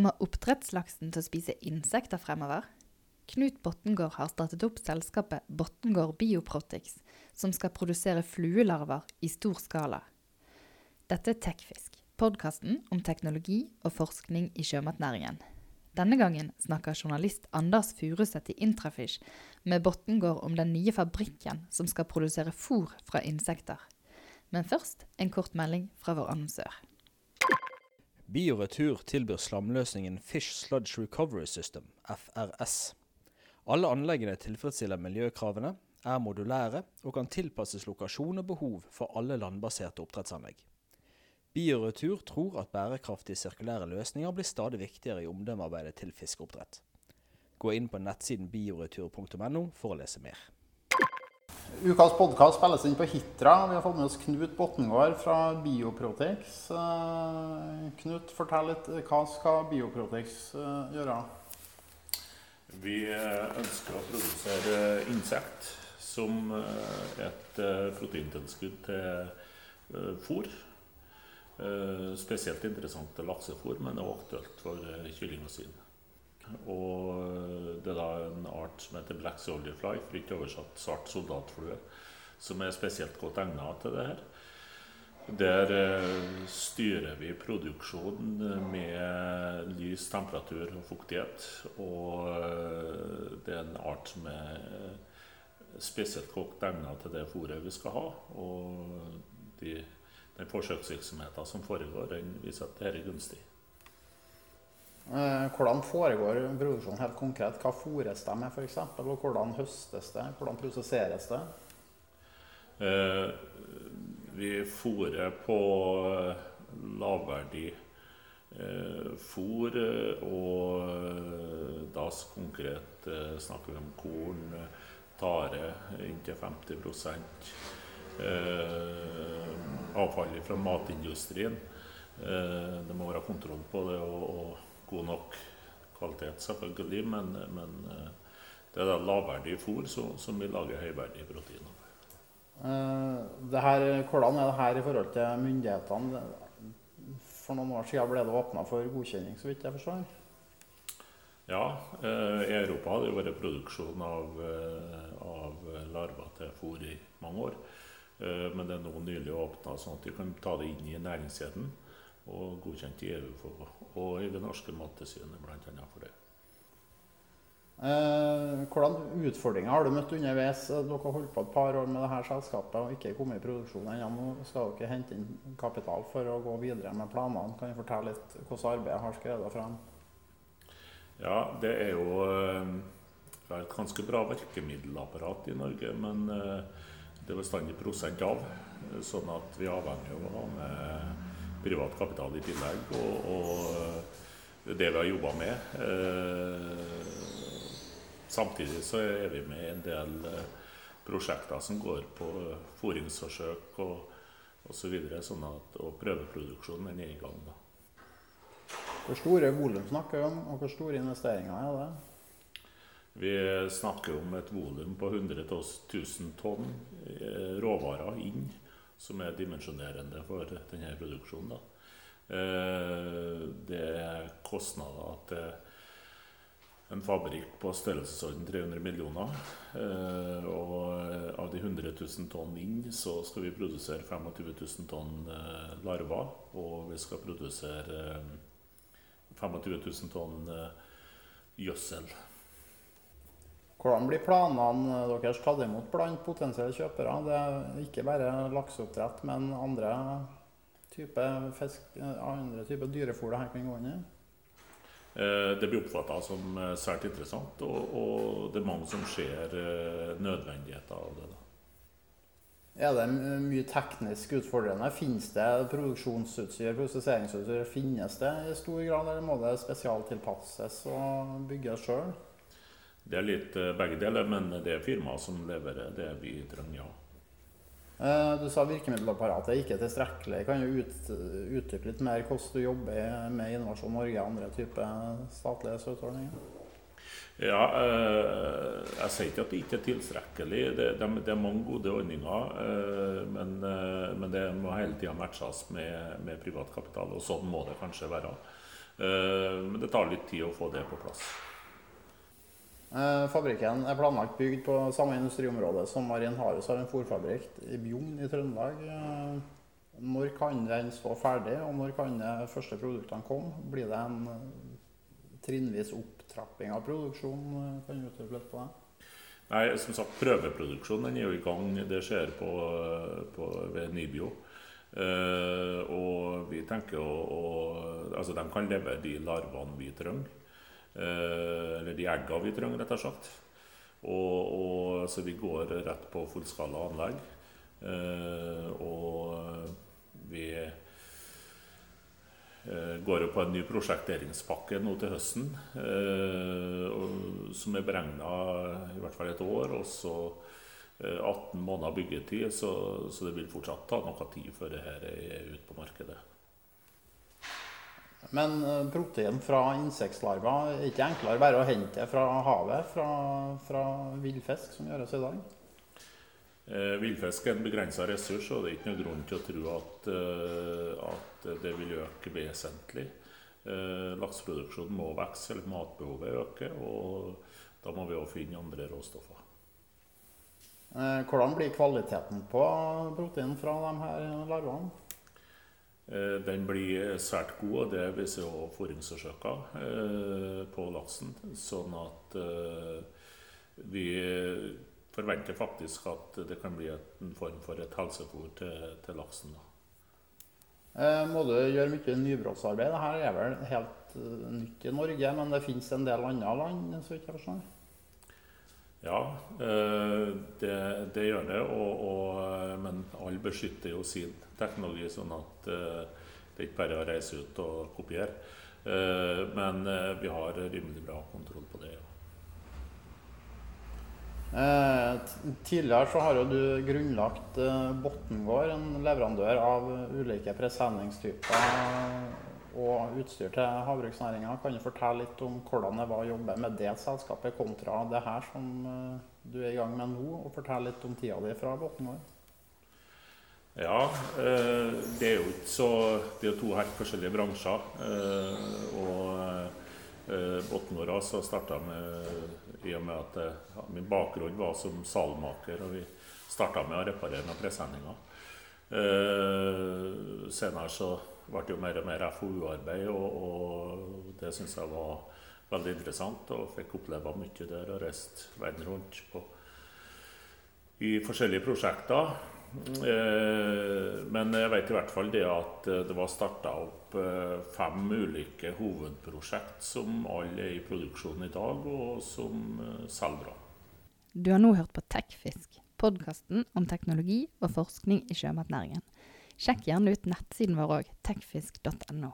Kommer oppdrettslaksen til å spise insekter fremover? Knut Bottengård har startet opp selskapet Bottengård Bioprotics, som skal produsere fluelarver i stor skala. Dette er Tekfisk, podkasten om teknologi og forskning i sjømatnæringen. Denne gangen snakker journalist Anders Furuseth i Intrafish med Bottengård om den nye fabrikken som skal produsere fôr fra insekter. Men først en kort melding fra vår annonsør. Bioretur tilbyr slamløsningen Fish Sludge Recovery System, FRS. Alle anleggene tilfredsstiller miljøkravene, er modulære og kan tilpasses lokasjon og behov for alle landbaserte oppdrettsanlegg. Bioretur tror at bærekraftige sirkulære løsninger blir stadig viktigere i omdømmearbeidet til fiskeoppdrett. Gå inn på nettsiden bioretur.no for å lese mer. Ukas podkast spilles inn på Hitra. Vi har fått med oss Knut Bottengård fra Bioprotex. Eh, Knut, fortell litt. Hva skal Bioprotex eh, gjøre? Vi eh, ønsker å produsere insekt som et proteintilskudd til fôr. Spesielt interessant til laksefôr, men også aktuelt for kylling og svin. Og det er da en art som heter black soldierfly, fritt oversatt svart soldatflue, som er spesielt godt egnet til det her. Der eh, styrer vi produksjonen med lys, temperatur og fuktighet. Og eh, det er en art som er spesielt godt egnet til det fôret vi skal ha. Og de, den forsøksvirksomheten som foregår, den viser at dette er gunstig. Eh, hvordan foregår produksjonen helt konkret? Hva fôres de med f.eks.? Og hvordan høstes det? Hvordan prosesseres det? Eh, vi fôrer på eh, lavverdig eh, fôr, og eh, da konkret eh, snakker vi om korn, tare inntil 50 eh, avfall fra matindustrien. det må være kontroll på det. og, og god nok kvalitet, selvfølgelig. Men, men eh, det er lavverdig fôr som, som lager høyverdig høyverdige proteiner. Uh, her, hvordan er det her i forhold til myndighetene? For noen år siden ble det åpna for godkjenning, så vidt jeg forstår? Ja, uh, i Europa har det vært produksjon av, av larver til fôr i mange år. Men det er nå nylig åpna sånn at de kan ta det inn i næringskjeden og godkjent i EU for, og i det norske mattilsynet bl.a. for det. Eh, hvordan utfordringer har du møtt underveis? Dere har holdt på et par år med dette selskapet og ikke kommet i produksjon ennå. Nå skal dere hente inn kapital for å gå videre med planene. Kan du fortelle litt hvordan arbeidet har skredet frem? Ja, det er jo det er et ganske bra virkemiddelapparat i Norge, men eh, det er bestandig prosent av. Sånn at vi avhenger av å ha med privat kapital i tillegg. Og, og det vi har jobba med. Eh, samtidig så er vi med i en del eh, prosjekter som går på fôringsforsøk og osv. Så videre, sånn at, og prøveproduksjonen er i gang. da. Hvor store volum snakker vi om, og hvor store investeringer er det? Vi snakker om et volum på 100 000 tonn eh, råvarer inn som er dimensjonerende for denne produksjonen. Da. Eh, det er kostnader til en fabrikk på størrelsesorden 300 millioner. Eh, og av de 100 000 tonn inn, så skal vi produsere 25 000 tonn eh, larver. Og vi skal produsere 25 000 tonn gjødsel. Hvordan blir planene deres tatt imot blant potensielle kjøpere? Det er ikke bare lakseoppdrett, men andre typer fisk, andre typer dyrefôr det her kan gå inn i? Eh, det blir oppfatta som eh, svært interessant, og, og, det er mange som ser eh, nødvendigheter av det. Er det mye teknisk utfordrende? Finnes det produksjonsutstyr, prosesseringsutstyr? Finnes det i stor grad, eller må det spesialtilpasses og bygges sjøl? Det er litt eh, begge deler, men det er firmaet som leverer det vi trenger, ja. Eh, du sa virkemiddelapparatet er ikke tilstrekkelig. Kan du ut, utdype litt mer hvordan du jobber med Innovasjon Norge og andre typer statlige støtteordninger? Ja, eh, jeg sier ikke at det ikke er tilstrekkelig. Det, det, det er mange gode ordninger. Men, men det må hele tida matches med, med privat kapital, og sånn må det kanskje være. Eh, men det tar litt tid å få det på plass. Eh, fabrikken er planlagt bygd på samme industriområde som Marien Harus har en fòrfabrikk i Bjugn i Trøndelag. Eh, når kan den stå ferdig, og når kan de første produktene komme? Blir det en eh, trinnvis opptrapping av produksjonen? Kan du utdype litt på det? Nei, som sagt, Prøveproduksjonen er jo i gang. Det skjer på, på, ved Nybio. Eh, og vi tenker å, å Altså, de kan levere de larvene vi trenger. Eh, eller de eggene vi trenger, rett og slett. Og, og, så vi går rett på fullskala anlegg. Eh, og vi eh, går jo på en ny prosjekteringspakke nå til høsten. som er beregna i hvert fall et år. Og så 18 måneder byggetid, så, så, det vil fortsatt ta noe tid før det her er ute på markedet. Men eh, protein fra insektlarver er ikke enklere bare å hente fra havet, fra, fra villfisk, som gjøres i dag? Eh, villfisk er en begrensa ressurs, og det er ikke noen grunn til å tro at, uh, at det vil øke vesentlig. Eh, lakseproduksjonen må vokse, eller matbehovet øker, og da må vi òg finne andre råstoffer. Eh, hvordan blir kvaliteten på protein fra de her larvene? Eh, den blir svært god, og det viser jo fôringsforsøker eh, på laksen. Sånn at eh, vi forventer faktisk at det kan bli en form for et helsefôr til, til laksen. Da. må du gjøre mye nybrottsarbeid? Dette er vel helt nytt i Norge, men det finnes en del andre land? så ikke jeg forstår. Ja, det, det gjør det. Og, og, men alle beskytter jo sin teknologi, sånn at uh, det ikke bare er å reise ut og kopiere. Men vi har rimelig bra kontroll på det. Ja. tidligere så har jo du grunnlagt Botngård, en leverandør av ulike presenningstyper og utstyr til havbruksnæringa. Kan du fortelle litt om hvordan det var å jobbe med det selskapet kontra det her som du er i gang med nå, og fortelle litt om tida di fra Botngård? Ja, eh, det er jo ikke så Det er to helt forskjellige bransjer. Eh, og eh, Botnåra så starta med i og med at min bakgrunn var som salmaker, og vi starta med å reparere noen presenninger. Senere så ble jo mer og mer FoU-arbeid, og, og det syns jeg var veldig interessant. Og fikk oppleve mye der og reist verden rundt på, i forskjellige prosjekter. Eh, men jeg vet i hvert fall det at eh, det var starta opp eh, fem ulike hovedprosjekt som alle er i produksjon i dag, og som selger bra. Du har nå hørt på Tekfisk, podkasten om teknologi og forskning i sjømatnæringen. Sjekk gjerne ut nettsiden vår òg, tekfisk.no.